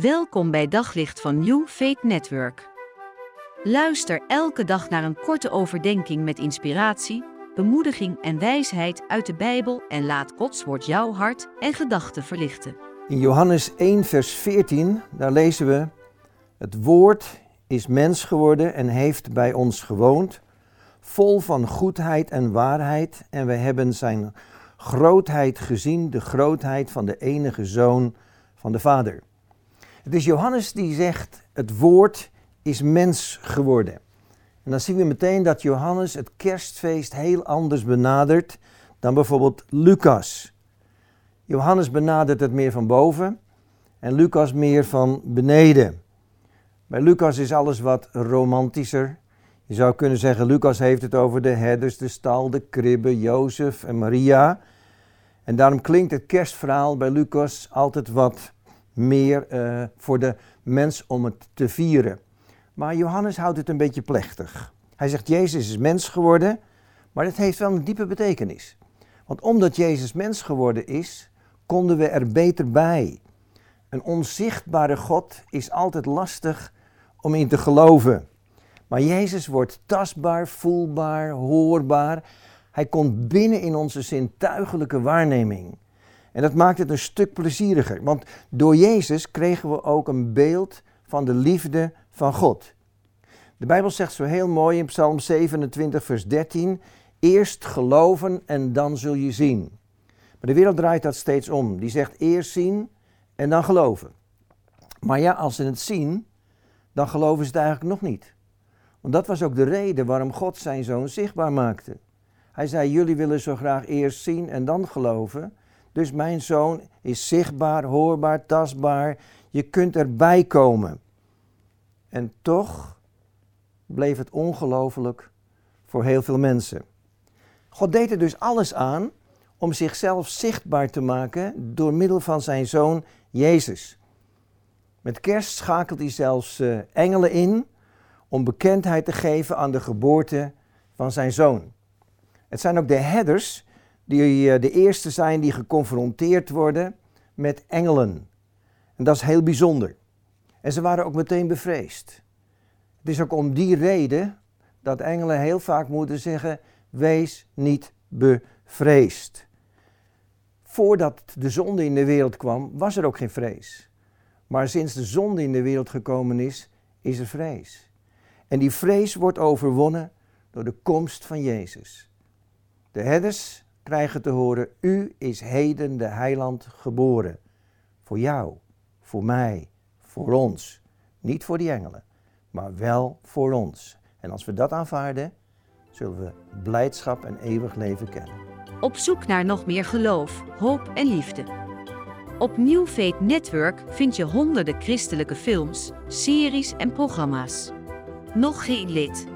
Welkom bij Daglicht van New Faith Network. Luister elke dag naar een korte overdenking met inspiratie, bemoediging en wijsheid uit de Bijbel en laat Gods woord jouw hart en gedachten verlichten. In Johannes 1, vers 14, daar lezen we: Het woord is mens geworden en heeft bij ons gewoond, vol van goedheid en waarheid, en we hebben zijn grootheid gezien, de grootheid van de enige zoon van de Vader. Het is Johannes die zegt: Het woord is mens geworden. En dan zien we meteen dat Johannes het kerstfeest heel anders benadert dan bijvoorbeeld Lucas. Johannes benadert het meer van boven en Lucas meer van beneden. Bij Lucas is alles wat romantischer. Je zou kunnen zeggen, Lucas heeft het over de herders, de stal, de kribben, Jozef en Maria. En daarom klinkt het kerstverhaal bij Lucas altijd wat meer uh, voor de mens om het te vieren. Maar Johannes houdt het een beetje plechtig. Hij zegt, Jezus is mens geworden, maar dat heeft wel een diepe betekenis. Want omdat Jezus mens geworden is, konden we er beter bij. Een onzichtbare God is altijd lastig om in te geloven. Maar Jezus wordt tastbaar, voelbaar, hoorbaar. Hij komt binnen in onze zintuigelijke waarneming. En dat maakt het een stuk plezieriger. Want door Jezus kregen we ook een beeld van de liefde van God. De Bijbel zegt zo heel mooi in Psalm 27, vers 13: Eerst geloven en dan zul je zien. Maar de wereld draait dat steeds om. Die zegt eerst zien en dan geloven. Maar ja, als ze het zien, dan geloven ze het eigenlijk nog niet. Want dat was ook de reden waarom God zijn zoon zichtbaar maakte. Hij zei: Jullie willen zo graag eerst zien en dan geloven. Dus mijn zoon is zichtbaar, hoorbaar, tastbaar. Je kunt erbij komen. En toch bleef het ongelooflijk voor heel veel mensen. God deed er dus alles aan om zichzelf zichtbaar te maken door middel van zijn zoon Jezus. Met kerst schakelt hij zelfs uh, engelen in om bekendheid te geven aan de geboorte van zijn zoon. Het zijn ook de herders die uh, de eerste zijn die geconfronteerd worden met engelen. En dat is heel bijzonder. En ze waren ook meteen bevreesd. Het is ook om die reden dat engelen heel vaak moeten zeggen: wees niet bevreesd. Voordat de zonde in de wereld kwam, was er ook geen vrees. Maar sinds de zonde in de wereld gekomen is, is er vrees. En die vrees wordt overwonnen door de komst van Jezus. De herders krijgen te horen: U is heden de heiland geboren. Voor jou, voor mij, voor ons. Niet voor die engelen, maar wel voor ons. En als we dat aanvaarden, zullen we blijdschap en eeuwig leven kennen. Op zoek naar nog meer geloof, hoop en liefde. Op New Faith Network vind je honderden christelijke films, series en programma's. Nog geen lid?